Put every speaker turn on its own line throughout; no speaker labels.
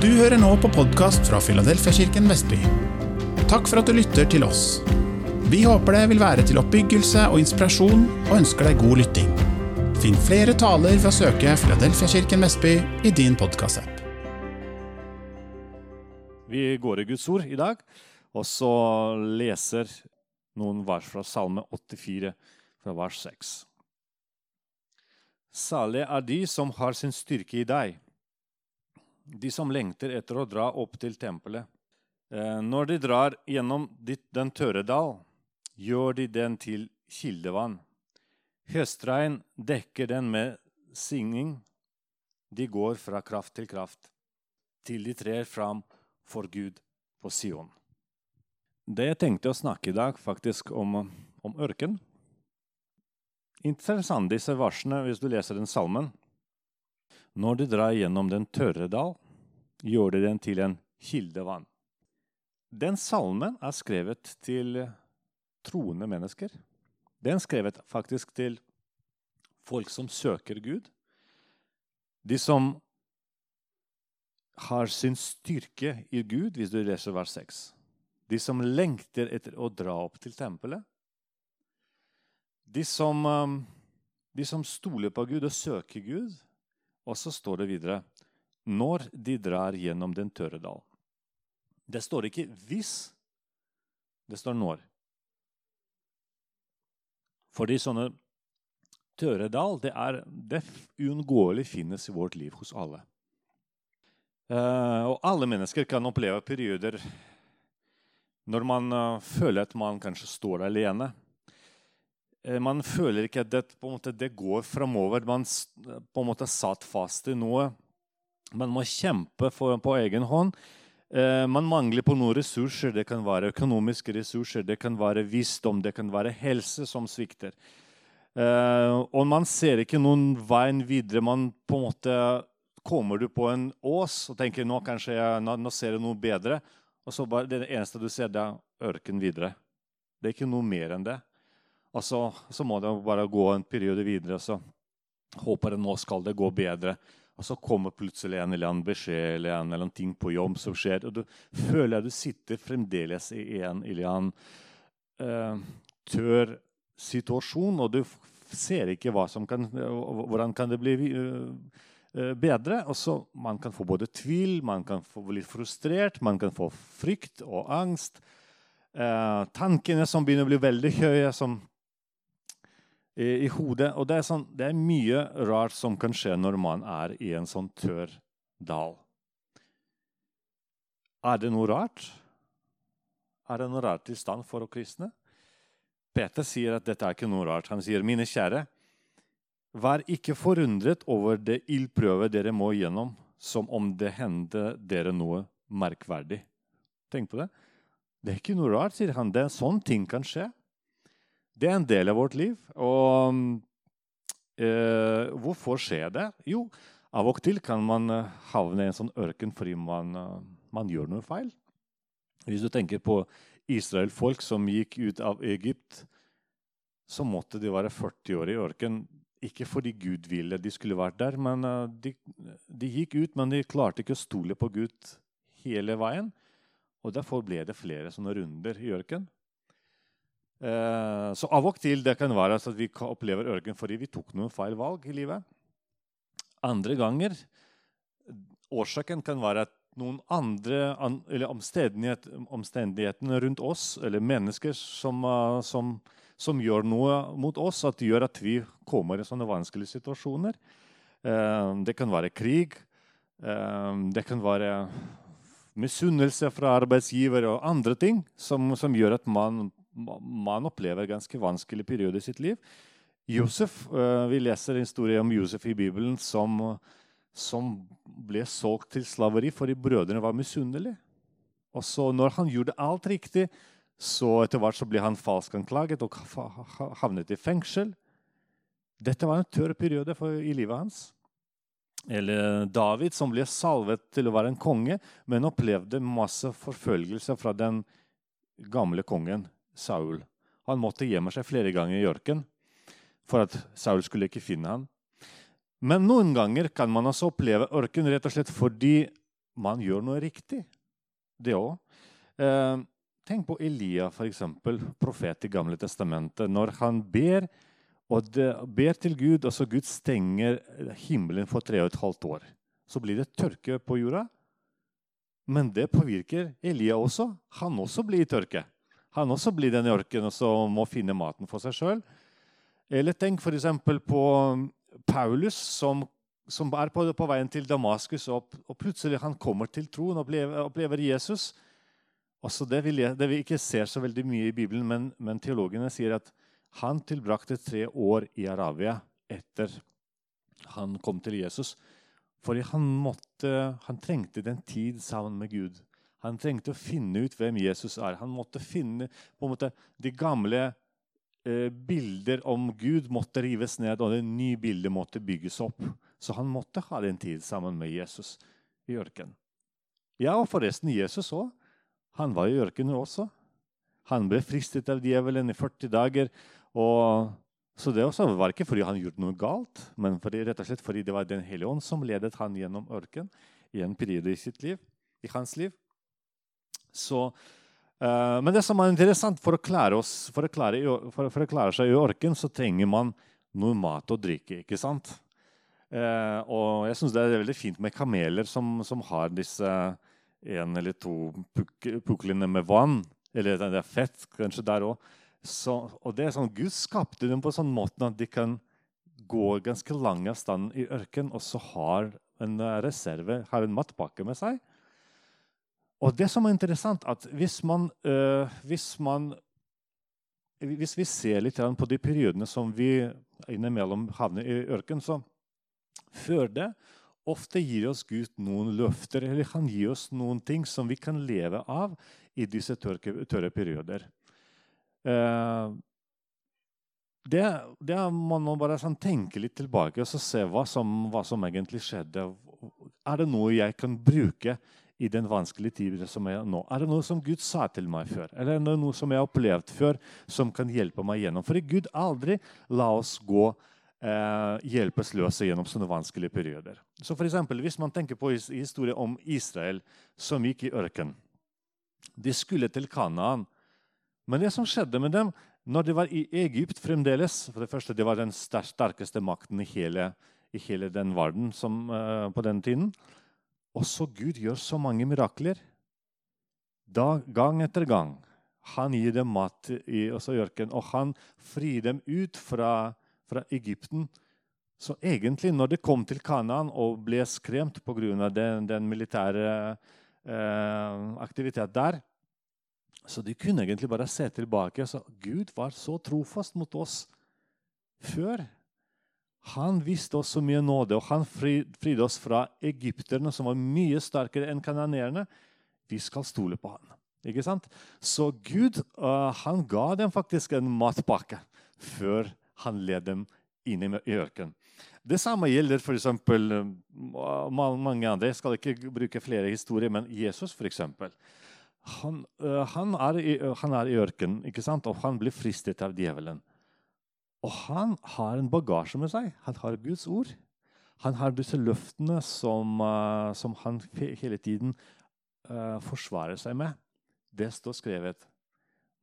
Du hører nå på podkast fra Filadelfiakirken Vestby. Takk for at du lytter til oss. Vi håper det vil være til oppbyggelse og inspirasjon, og ønsker deg god lytting. Finn flere taler ved å søke Filadelfiakirken Vestby i din podkastapp.
Vi går i Guds ord i dag, og så leser noen vers fra Salme 84, fra vers 6. Salig er de som har sin styrke i deg, de som lengter etter å dra opp til tempelet. Eh, når de drar gjennom den tørre dal, gjør de den til kildevann. Høstregn dekker den med singing. De går fra kraft til kraft, til de trer fram for Gud på Sion. Det jeg tenkte å snakke i dag, faktisk om, om ørken. Interessant disse versene hvis du leser den salmen. Når de drar gjennom den tørre dal, gjør de den til en kildevann. Den salmen er skrevet til troende mennesker. Den er skrevet faktisk til folk som søker Gud. De som har sin styrke i Gud, hvis du leser vers 6. De som lengter etter å dra opp til tempelet. De som, um, de som stoler på Gud og søker Gud. Og så står det videre når de drar gjennom den tørre dal. Det står ikke 'hvis', det står 'når'. Fordi sånne tørre dal det er det uunngåelig finnes i vårt liv hos alle. Uh, og alle mennesker kan oppleve perioder når man uh, føler at man kanskje står alene. Uh, man føler ikke at det, måte, det går framover. Man på en måte satt fast i noe. Man må kjempe for, på egen hånd. Eh, man mangler på noen ressurser. Det kan være økonomiske ressurser, det kan være visdom, det kan være helse som svikter. og man ser ikke noen veien videre. Man på en måte kommer du på en ås og tenker nå kanskje jeg, nå, nå ser jeg noe bedre, og så bare det eneste du ser, det er ørken videre. Det er ikke noe mer enn det. Og så, så må det bare gå en periode videre, og så håper jeg nå skal det gå bedre. Og så kommer plutselig en eller annen beskjed eller en eller annen ting på jobb som skjer, og du føler at du sitter fremdeles i en eller annen uh, tør situasjon, og du ser ikke kan, hvordan kan det bli uh, Eh, bedre. Og så Man kan få både tvil, man kan få litt frustrert, man kan få frykt og angst. Eh, tankene som begynner å bli veldig høye som, i, i hodet. Og det er, sånn, det er, mye rart som kan skje når man er i en sånn tørr dal. Er det noe rart? Er det noe rart i stand for å kristne? Peter sier at dette er ikke noe rart. Han sier, mine kjære, Vær ikke forundret over det ildprøve dere må gjennom, som om det hendte dere noe merkverdig. Tenk på det. Det er ikke noe rart, sier han. Det er sånn ting kan skje. Det er en del av vårt liv. Og eh, hvorfor skjer det? Jo, av og til kan man eh, havne i en sånn ørken fordi man, eh, man gjør noe feil. Hvis du tenker på Israel-folk som gikk ut av Egypt, så måtte de være 40 år i ørken ikke fordi Gud ville de skulle vært der, men uh, de, de, gikk ut, men de klarte ikke å stole på Gud hele veien. Og Derfor ble det flere sånne runder i ørken. Uh, så av og til det kan være at vi opplever ørken fordi vi tok noen feil valg i livet. Andre ganger årsaken kan være at noen andre eller omstendighet, omstendighetene rundt oss eller mennesker som, uh, som som gjør noe mot oss, at gjør at vi kommer i sånne vanskelige situasjoner. Eh, det kan være krig. Eh, det kan være misunnelse fra arbeidsgiver og andre ting som, som gjør at man, man opplever ganske vanskelige perioder i sitt liv. Josef, eh, Vi leser en historie om Josef i Bibelen som, som ble solgt til slaveri fordi brødrene var misunnelige. Og så når han gjorde alt riktig, så etter hvert så ble han falskanklaget og havnet i fengsel. Dette var en tørr periode for, i livet hans. Eller David, som ble salvet til å være en konge, men opplevde masse forfølgelse fra den gamle kongen Saul. Han måtte gjemme seg flere ganger i ørken for at Saul skulle ikke finne ham. Men noen ganger kan man også oppleve ørken rett og slett fordi man gjør noe riktig. Det òg. Eh, tenk på Elia, f.eks., profet i Gamle testamentet. Når han ber, det, ber til Gud, og så Gud stenger himmelen for tre og et halvt år, så blir det tørke på jorda. Men det påvirker Elia også. Han også blir i tørke. Han også blir den ørkenen og må finne maten for seg sjøl. Eller tenk f.eks. på Paulus, som, som er på, på, veien til Damaskus, og, og, plutselig han kommer til troen og opplever, opplever Jesus. Også det, jeg, det vi ikke ser så veldig mye i Bibelen, men, men teologene sier at han tilbrakte tre år i Arabia etter han kom til Jesus. Fordi han, måtte, han trengte den tid sammen med Gud. Han trengte å finne ut hvem Jesus er. Han måtte finne på en måte, De gamle eh, bilder om Gud måtte rives ned, og det nye bildet måtte bygges opp. Så han måtte ha den tid sammen med Jesus i ørkenen. Ja, og forresten Jesus òg. Han var i ørkenen også. Han ble fristet av djevelen i 40 dager. og så det også var ikke fordi han gjorde noe galt, men fordi, rett og slett fordi det var Den hellige ånd som ledet han gjennom ørken i en periode i sitt liv, i hans liv. Så, uh, men det som er interessant, for å klare, oss, for å klare, for, for å klare seg i ørken, så trenger man noe mat og drikke. ikke sant? Uh, og jeg syns det er veldig fint med kameler som, som har disse en eller to puk puklene med vann. Eller det er fett kanskje der òg. og det er sånn, Gud skapte dem på sånn måte at de kan gå ganske lang avstand i ørkenen, og så har en reserve, har en matpakke med seg. Og det som er interessant, at hvis man, øh, hvis, man hvis vi ser litt på de periodene som vi innimellom havner i ørkenen, så før det ofte gir oss Gud noen løfter, eller han gir oss noen ting som vi kan leve av i disse tørke, tørre perioder. Det, det, må man bare sånn tenke litt tilbake og se hva som, hva som, egentlig skjedde. Er det noe jeg kan bruke i den vanskelige tiden som er nå? Er det noe som Gud sa til meg før? Eller er det noe som jeg har opplevd før, som kan hjelpe meg gjennom? For Gud aldri la oss gå eh, hjelpeløse gjennom sånne vanskelige perioder. Så for eksempel, Hvis man tenker på historien om Israel som gikk i ørken De skulle til Kanaan. Men det som skjedde med dem når de var i Egypt fremdeles for det første, Det var den sterkeste makten i hele, i hele den verden som, eh, på den tiden. Også Gud gjør så mange mirakler. Da, gang etter gang. Han gir dem mat i, ørkenen, og han frir dem ut fra fra Egypten. Så egentlig, når de kom til Kanaan og ble skremt pga. Den, den militære eh, aktivitet der, så de kunne egentlig bare se tilbake. Så Gud var så trofast mot oss før. Han viste oss så mye nåde, og han fridde oss fra egypterne, som var mye sterkere enn kananeerne. Vi skal stole på han. Ikke sant? Så Gud uh, han ga dem faktisk en matpakke før han led dem inn i ørkenen. Det samme gjelder f.eks. Uh, mange andre. Jeg skal ikke bruke flere historier, men Jesus f.eks. Han, uh, han, er i, uh, i ørkenen, og han blir fristet av djevelen. Og han har en bagasje med seg. Han har Guds ord. Han har disse løftene som, uh, som han hele tiden uh, forsvarer seg med. Det står skrevet.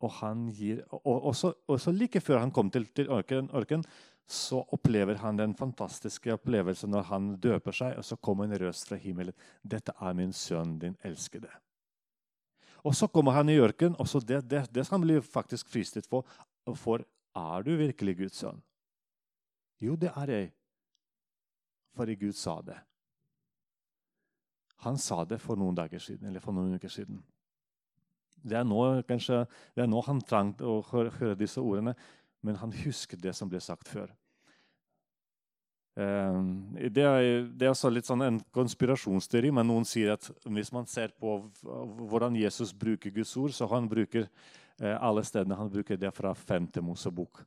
Og, gir, og også, også, like før han kom til, til ørken, ørken, så opplever han den fantastiske opplevelsen når han døper seg, og så kommer en røst fra himmelen. 'Dette er min sønn, din elskede'. Og så kommer han i ørken, og det, det, det skal han bli faktisk fristet for. For er du virkelig Guds sønn? Jo, det er jeg. Fordi Gud sa det. Han sa det for noen dager siden, eller for noen uker siden. Det er nå, kanskje, det er nå han trengte å høre, høre, disse ordene, men han husket det som ble sagt før. Um, det, er, det er også litt sånn en konspirasjonsteori, men noen sier at hvis man ser på hvordan Jesus bruker Guds ord, så han bruker alle stedene han bruker det fra 5. Mosebok.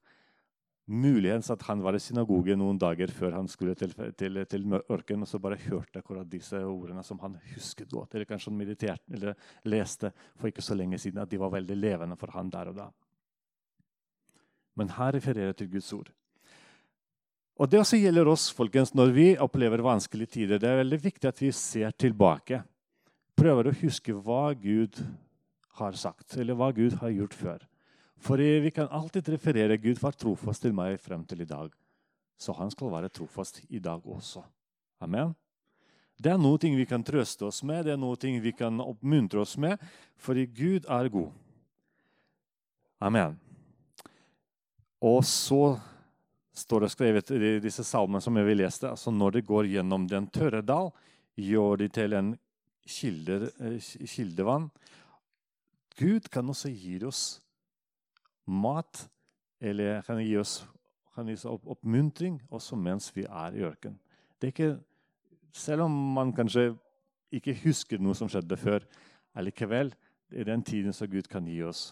Muligens at han var i synagogen noen dager før han skulle til, til, til ørkenen, og så bare hørte akkurat disse ordene som han husket godt, eller kanskje han mediterte eller leste for ikke så lenge siden, at de var veldig levende for han der og da. Men her refererer jeg til Guds ord. Og Det også gjelder oss folkens, når vi opplever vanskelige tider. Det er veldig viktig at vi ser tilbake. prøver å huske hva Gud har sagt, eller hva Gud har gjort før. For vi kan alltid referere Gud var trofast til meg frem til i dag. Så han skal være trofast i dag også. Amen. Det er noe vi kan trøste oss med, det er noe vi kan oppmuntre oss med, fordi Gud er god. Amen. Og så står det skrevet i disse salmene som vi leste, altså når det går gjennom den tørre dal, gjør de til en kilder, eh, kildevann. Gud kan også gi oss mat, eller kan gi oss, kan gi oss oppmuntring også mens vi er i ørkenen. Selv om man kanskje ikke husker noe som skjedde før, allikevel i den tiden så Gud kan gi oss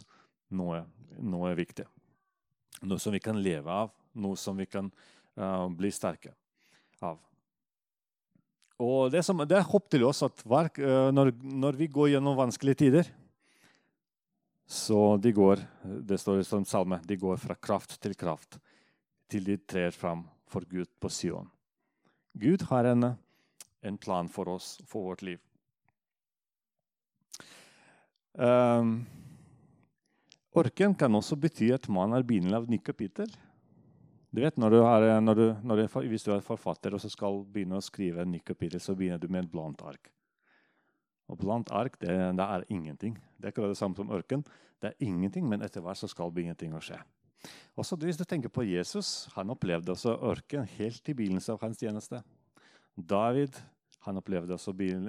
noe, noe viktig. Noe som vi kan leve av, noe som vi kan uh, bli sterke av. Og Det, som, det er håp til oss at hver, uh, når, når, vi går gjennom vanskelige tider så de går, Det står i som salme de går fra kraft til kraft til de trer fram for Gud på Sion. Gud har en, en plan for oss, for vårt liv. Um, orken kan også bety at man er begynnelsen av nytt kapittel. Du vet, når du er, når du, når du, Hvis du er forfatter og skal begynne å skrive en ny kapittel, så begynner du med et blankt ark. Og blant ark det, det, er ingenting. Det er ikke det samme som ørken. Det er ingenting, men etter hvert så skal ingenting skje. Også Hvis du tenker på Jesus, han opplevde også ørken helt i begynnelsen av hans tjeneste. David han opplevde også ørken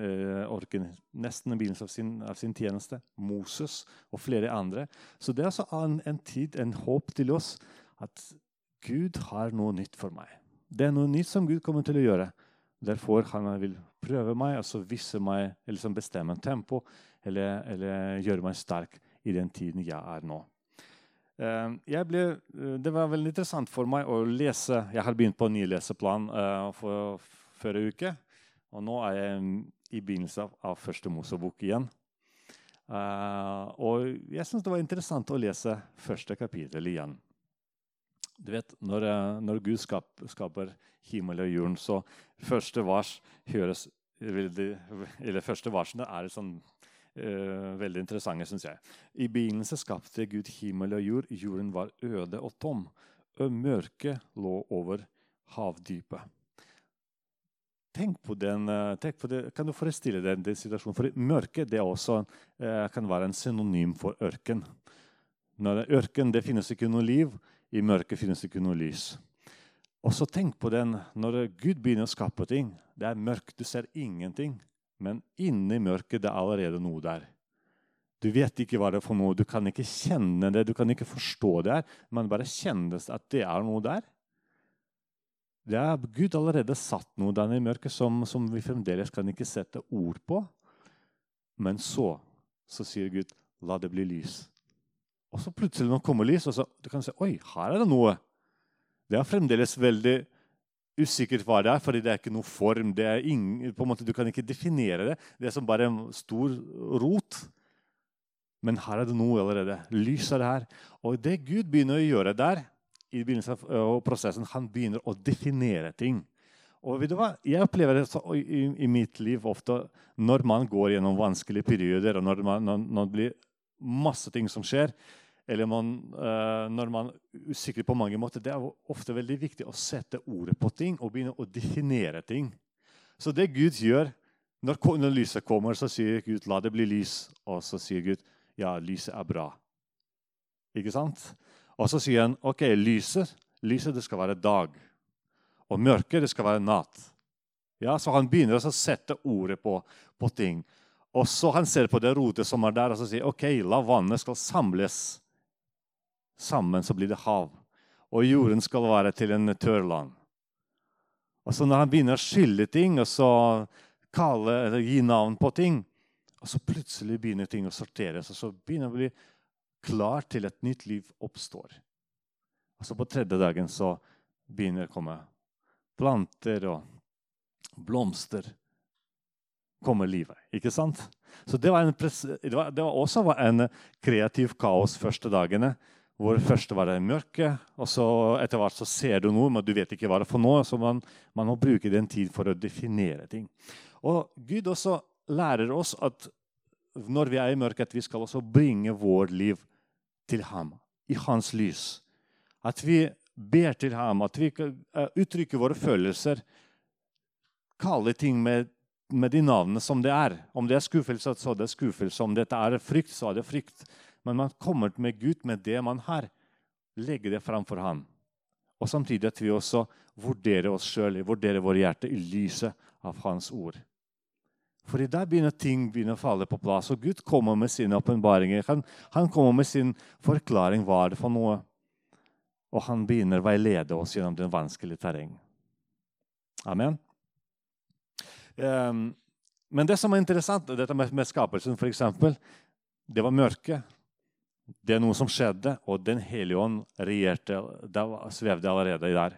orken nesten i begynnelsen av sin, av sin, tjeneste. Moses og flere andre. Så det er altså en, en tid, en håp til oss, at Gud har noe nytt for meg. Det er noe nytt som Gud kommer til å gjøre. Derfor han vil prøve meg, altså vise meg, eller liksom bestemme en tempo, eller, eller, gjøre meg sterk i den tiden jeg er nå. Eh, ble, eh, det var veldig interessant for meg å lese Jeg har begynt på en ny leseplan uh, for forrige uke. Og nå er jeg i begynnelsen av, av første Mosebok igjen. Uh, og jeg syns det var interessant å lese første kapittel igjen. Du vet, Når, eh, når Gud skap, skaper himmel og jorden, så første vars høres eller første varsene er sånn, uh, veldig interessante, syns jeg. I begynnelsen skapte Gud himmel og jord. Jorden var øde og tom. Og mørket lå over havdypet. Tenk på, den, eh, tenk på det. Kan du forestille deg den situasjonen? For mørke det også, uh, kan være en synonym for ørken. Når ørken det finnes ikke noe liv. I mørket finnes det ikke noe lys. Og så tenk på den når Gud begynner å skape ting. Det er mørkt, du ser ingenting. Men inni mørket det er allerede noe der. Du vet ikke hva det er for noe, du kan ikke kjenne det, du kan ikke forstå det, her, men bare kjennes at det er noe der. Det er Gud allerede satt noe der i mørket som, som, vi fremdeles kan ikke sette ord på. Men så, så sier Gud, la det bli lys. Og så plutselig når det kommer lys, og så du kan si oi, her er det noe. Det er fremdeles veldig usikkert hva det er, fordi det er ikke noe form. det er ingen, på en måte Du kan ikke definere det. Det er som bare en stor rot. Men her er det noe allerede. Lys er det her. Og det Gud begynner å gjøre der, i begynnelsen av prosessen, han begynner å definere ting. Og vet du hva? Jeg opplever det i, i, mitt liv ofte når man går gjennom vanskelige perioder, og når, man, når, det blir masse ting som skjer, eller man, uh, når man er usikker på mange måter, det er ofte veldig viktig å sette ordet på ting og begynne å definere ting. Så det Gud gjør når, når lyset kommer, så sier Gud 'la det bli lys'. Og så sier Gud 'ja, lyset er bra'. Ikke sant? Og så sier han 'ok, lyset, lyset det skal være dag'. Og mørket det skal være natt. Ja, Så han begynner å sette ordet på, på ting. Og så han ser på det rotet som er der, og så sier ok, la vannet skal samles sammen, så blir det hav. Og jorden skal være til en tørrland. Og så når han begynner å skille ting og så kalle, eller gi navn på ting, og så plutselig begynner ting å sorteres, og så begynner det å bli klart til et nytt liv oppstår. Og så på tredje dagen så begynner det å komme planter og blomster kommer livet. Ikke sant? Så det var, det var, det var også en kreativ kaos første dagene. Hvor først var det mørke, og så etter hvert så ser du noe, men du vet ikke hva det er for noe. Så man, man må bruke den tid for å definere ting. Og Gud også lærer oss at når vi er i mørket, at vi skal også bringe vårt liv til ham, i hans lys. At vi ber til ham, at vi uttrykker våre følelser. Kalle ting med, med, de navnene som det er. Om det er skuffelse, så er det skuffelse. Om dette er frykt, så er det frykt. Men man kommer med Gud med det man har. Legger det framfor ham. Og samtidig at vi også vurderer oss sjøl, vurderer våre hjerte i lyset av Hans ord. For i dag begynner ting begynner å falle på plass. Og Gud kommer med sine åpenbaringer. Han, han, kommer med sin forklaring. Hva det for noe? Og han begynner å veilede oss gjennom den vanskelige terreng. Amen. Um, men det som er interessant, dette med, skapelsen, f.eks., det var mørke. Det er noe som skjedde, og Den hellige ånd regjerte, svevde allerede der.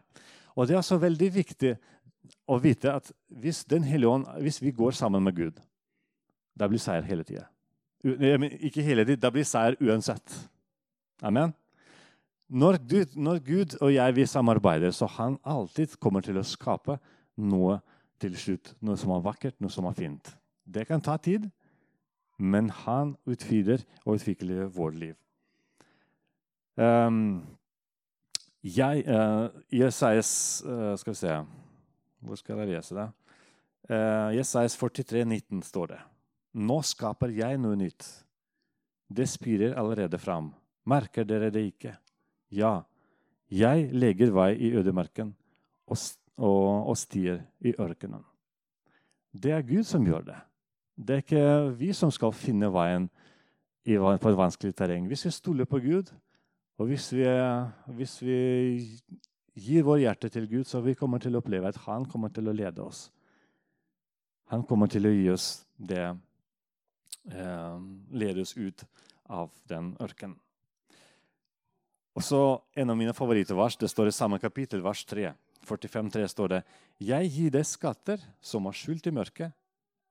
Og Det er altså veldig viktig å vite at hvis, den ånd, hvis vi går sammen med Gud, da blir seier hele tida. Ikke hele tida, da blir seier uansett. Amen. Når Gud, når Gud, og jeg vi samarbeider, så han alltid kommer til å skape noe til slutt. Noe som er vakkert, noe som er fint. Det kan ta tid, men han utvider og utvikler vårt liv. Um, jeg, uh, Jesajas uh, Skal vi se hvor skal jeg lese det? Uh, Jesajas 43, 19 står det. Nå skaper jeg noe nytt. Det spirer allerede fram. Merker dere det ikke? Ja, jeg legger vei i ødemarken og, og, og stier i ørkenen. Det er Gud som gjør det. Det er ikke vi som skal finne veien på et vanskelig terreng. Hvis vi stoler på Gud, og hvis vi, hvis vi gir vår hjerte til Gud, så vi kommer til å oppleve at han kommer til å lede oss. Han kommer til å gi oss det eh, Lede oss ut av den ørkenen. Og så En av mine favorittvers det står i samme kapittel, vers 3. 45,3 står det Jeg gir deg skatter som er skjult i mørket,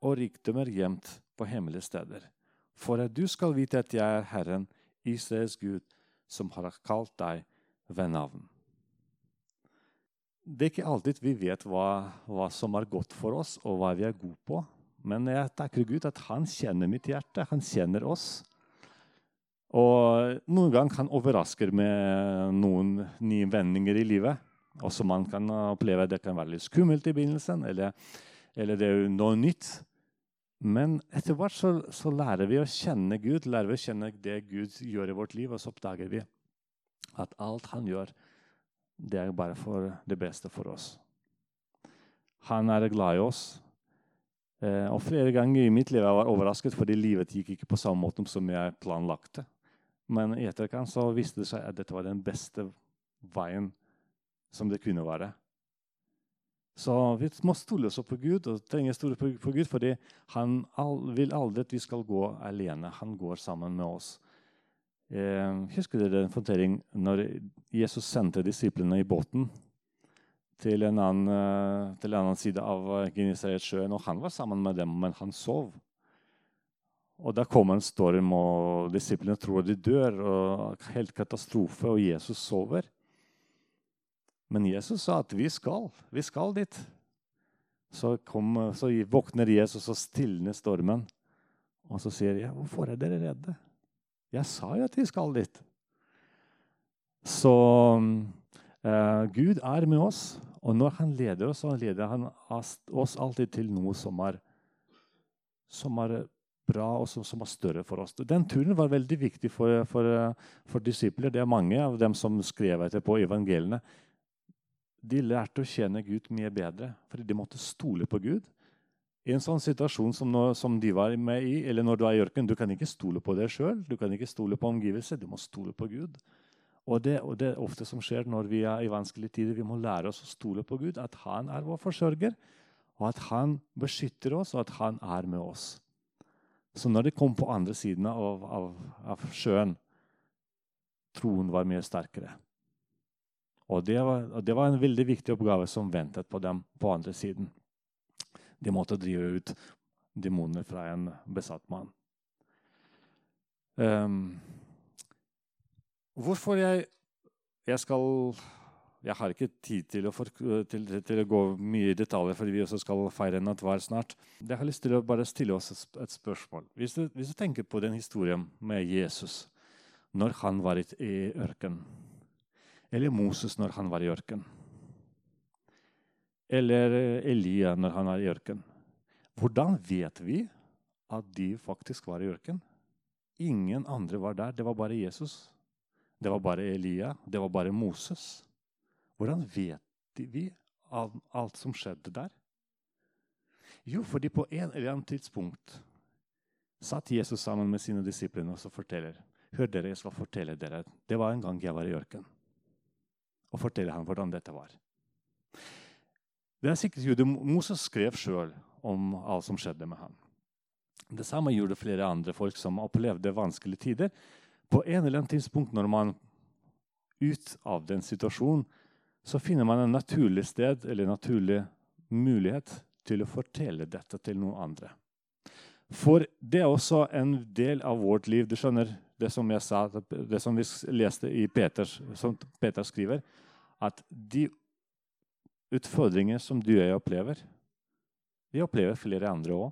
og rikdommer gjemt på hemmelige steder, for at du skal vite at jeg er Herren, Israels Gud, som har kalt deg ved navn det er ikke alltid vi vet hva, hva, som er godt for oss, og hva vi er gode på. Men jeg takker Gud at han kjenner mitt hjerte. Han kjenner oss. Og noen ganger kan overraske med noen nye vendinger i livet. Også man kan oppleve at det kan være litt skummelt i begynnelsen, eller, eller det er noe nytt. Men etter hvert så, så, lærer vi å kjenne Gud, lærer vi å kjenne det Gud gjør i vårt liv, og så oppdager vi at alt han gjør, det er bare for det beste for oss. Han er glad i oss. Eh, og Flere ganger i mitt liv jeg var overrasket fordi livet gikk ikke på samme måte som jeg planlagte. Men i etterkant så viste det seg at dette var den beste veien som det kunne være. Så vi må stole oss på Gud, og trenger stole på, Gud, fordi han vil aldri at vi skal gå alene. Han går sammen med oss. Eh, husker dere en fortelling når Jesus sendte disiplene i båten til en annen, eh, til en annen side av Genesaretsjøen? Og han var sammen med dem, men han sov. Og Da kommer en storm, og disiplene tror de dør. og Helt katastrofe, og Jesus sover. Men Jesus sa at vi skal. Vi skal dit. Så, kom, så våkner Jesus og stilner stormen. Og så sier jeg, 'Hvorfor er dere redde?' Jeg sa jo at vi skal dit. Så eh, Gud er med oss, og når han leder oss, så leder han oss alltid til noe som er, som er bra og som, som, er større for oss. Den turen var veldig viktig for, for, for disipler. Det er mange av dem som skrev etterpå evangeliene. De lærte å kjenne Gud mye bedre, fordi de måtte stole på Gud. I en sånn situasjon som, nå, som, de var med i, eller når du er i ørkenen, du kan ikke stole på deg sjøl, du kan ikke stole på omgivelser, du må stole på Gud. Og det, og det, er ofte som skjer når vi er i vanskelige tider. Vi må lære oss å stole på Gud, at han er vår forsørger, og at han beskytter oss, og at han er med oss. Så når de kom på andre siden av, av, av sjøen, troen var mye sterkere. Og det var, og det var en veldig viktig oppgave som ventet på dem på andre siden. De måtte drive ut demoner fra en besatt mann. Um, hvorfor jeg, jeg skal Jeg har ikke tid til å, for, til, til å, gå mye i detaljer, fordi vi også skal feire nattvær snart. Jeg har lyst til å bare stille oss et spørsmål. Hvis du, hvis du tenker på den historien med Jesus når han var i ørkenen, eller Moses når han var i ørkenen, eller Elia når han var i ørkenen Hvordan vet vi at de faktisk var i ørkenen? Ingen andre var der. Det var bare Jesus. Det var bare Elia. Det var bare Moses. Hvordan vet vi av alt som skjedde der? Jo, fordi på en eller annen tidspunkt satt Jesus sammen med sine disipler og forteller Hør dere, jeg skal fortelle dere. Det var en gang jeg var i ørkenen. Og fortelle ham hvordan dette var. Det er sikkert Jude Moses skrev sjøl om alt som skjedde med ham. Det samme gjorde flere andre folk som opplevde vanskelige tider. På en eller annen tidspunkt når man ut av den situasjonen, så finner man en naturlig sted eller en naturlig mulighet til å fortelle dette til noen andre. For det er også en del av vårt liv. Du skjønner det som jeg sa, det som vi leste i Peters, som Peter skriver, at de utfordringer som du og jeg opplever, de opplever flere andre òg.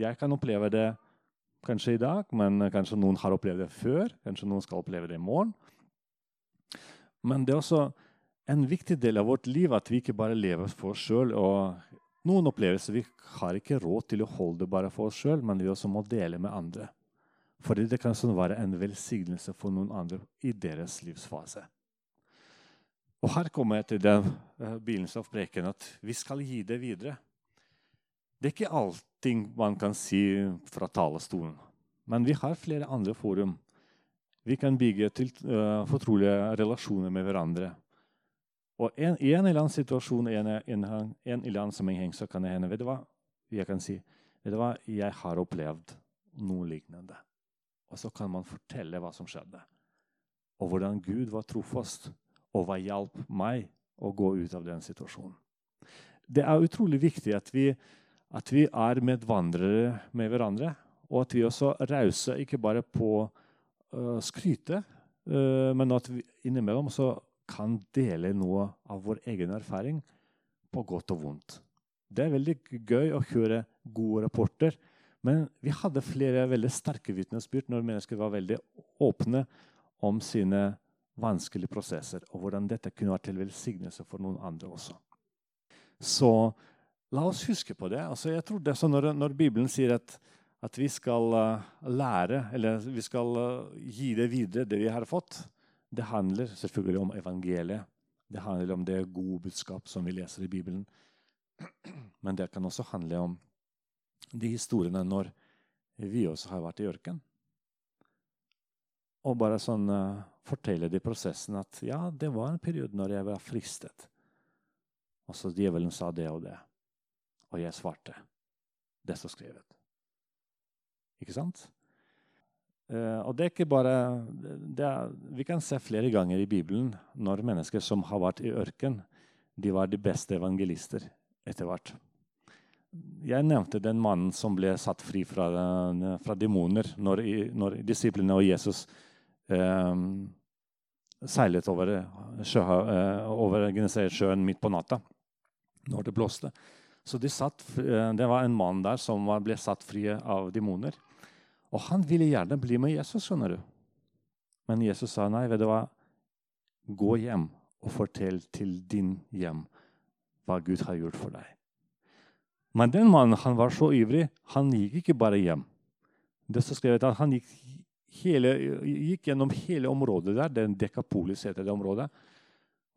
Jeg kan oppleve det kanskje i dag, men kanskje noen har opplevd det før. Kanskje noen skal oppleve det i morgen. Men det er også en viktig del av vårt liv at vi ikke bare lever for oss sjøl. Noen opplevelser vi har ikke råd til å holde bare for oss sjøl, men vi også må dele med andre. Fordi det kan sånn være en velsignelse for noen andre i deres livsfase. Og Her kommer jeg til den uh, begynnelsen av preken at vi skal gi det videre. Det er ikke allting man kan si fra talerstolen. Men vi har flere andre forum vi kan bygge til, uh, fortrolige relasjoner med hverandre. Og en, I en eller annen situasjon en, en, en eller annen sammenheng så kan det hende vet du hva? Jeg kan si vet du hva? jeg har opplevd noe lignende. Og så kan man fortelle hva som skjedde. Og hvordan Gud var trofast, og hva hjalp meg å gå ut av den situasjonen. Det er utrolig viktig at vi, at vi er medvandrere med hverandre, og at vi også rause ikke bare på uh, skryte, uh, men at vi innimellom så kan dele noe av vår egen erfaring på godt og vondt. Det er veldig gøy å høre gode rapporter. Men vi hadde flere veldig sterke vitnesbyrd når mennesker var veldig åpne om sine vanskelige prosesser, og hvordan dette kunne vært til velsignelse for noen andre også. Så la oss huske på det. Altså, jeg tror det er sånn når, når Bibelen sier at at vi skal uh, lære, eller vi skal uh, gi det videre, det vi har fått. Det handler selvfølgelig om evangeliet. Det handler om det gode budskap som vi leser i Bibelen. Men det kan også handle om de historiene når vi også har vært i ørken. Og bare sånn uh, fortelle de prosessen at ja, det var en periode når jeg var fristet. Og så djevelen sa det og det. Og jeg svarte. Det står skrevet. Ikke sant? Uh, og det er ikke bare er, Vi kan se flere ganger i Bibelen når mennesker som har vært i ørken, de var de beste evangelister etter hvert. Jeg nevnte den mannen som ble satt fri fra, fra demoner når, når, disiplene og Jesus uh, seilet over, sjø, uh, over sjøen midt på natta når det blåste. Så de satt, Det var en mann der som ble satt fri av demoner. Og han ville gjerne bli med Jesus, skjønner du. Men Jesus sa nei, vet du hva? Gå hjem og fortell til din hjem hva Gud har gjort for deg. Men den mannen han var så ivrig. Han gikk ikke bare hjem. Det står skrevet at Han gikk, hele, gikk, gjennom hele området der, den Dekapolis heter det området.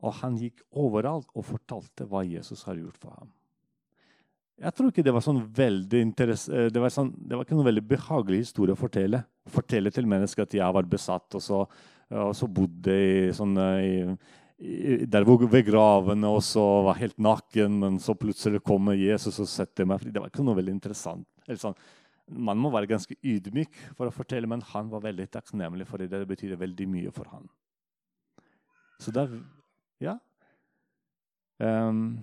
Og han gikk overalt og fortalte hva Jesus har gjort for ham. Jeg tror ikke det var sånn veldig eh, det var, sånn, det var ikke noen veldig behagelig historie å fortelle. Fortelle til mennesker at jeg var besatt, og så, og så bodde jeg sånn, i, i, der ved gravene og så var helt naken, men så plutselig kommer Jesus og setter meg fri. Det var ikke noe veldig interessant. Eller Sånn, man må være ganske ydmyk for å fortelle, men han var veldig takknemlig, for det Det betyr veldig mye for han. Så da Ja. Um,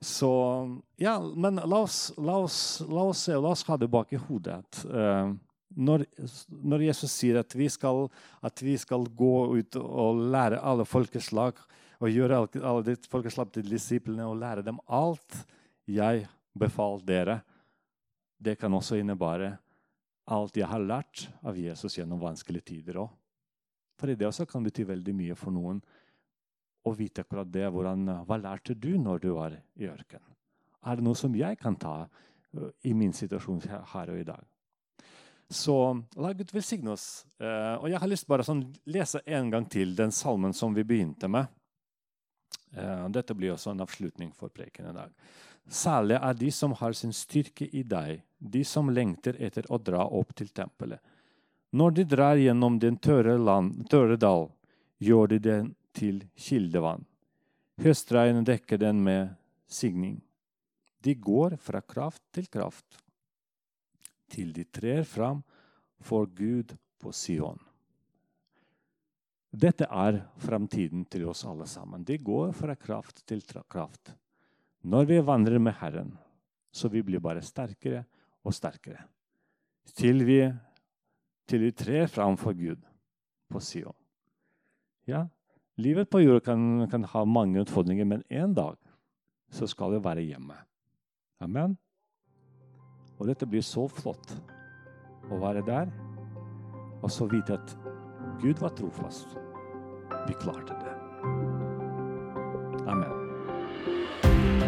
så Ja, men la oss, la oss, la oss se, la oss ha det bak i hodet at uh, når, når, Jesus sier at vi, skal, at vi, skal, gå ut og lære alle folkeslag og gjøre alle folkeslag til disiplene og lære dem alt jeg befaler dere, det kan også innebære alt jeg har lært av Jesus gjennom vanskelige tider òg. For det også kan bety veldig mye for noen å vite akkurat det. Hvordan, hva lærte du når du var i ørkenen? Er det noe som jeg kan ta i min situasjon her og i dag? Så la Gud velsigne oss. Uh, og jeg har lyst til å sånn, lese en gang til den salmen som vi begynte med. Uh, dette blir også en avslutning for preken i dag. Særlig er de som har sin styrke i deg, de som lengter etter å dra opp til tempelet. Når de drar gjennom den tørre, land, tørre dal, gjør de den til kildevann. Høstregnet dekker den med signing. De går fra kraft til kraft til de trer fram for Gud på Sion. Dette er framtiden til oss alle sammen. De går fra kraft til kraft. Når vi vandrer med Herren, så vi blir bare sterkere og sterkere. Til vi, til vi trer fram for Gud på Sion. Ja, livet på jorda kan, kan ha mange utfordringer, men en dag så skal vi være hjemme. Amen. Og dette blir så flott å være der og så vite at Gud var trofast. Vi klarte det. Amen.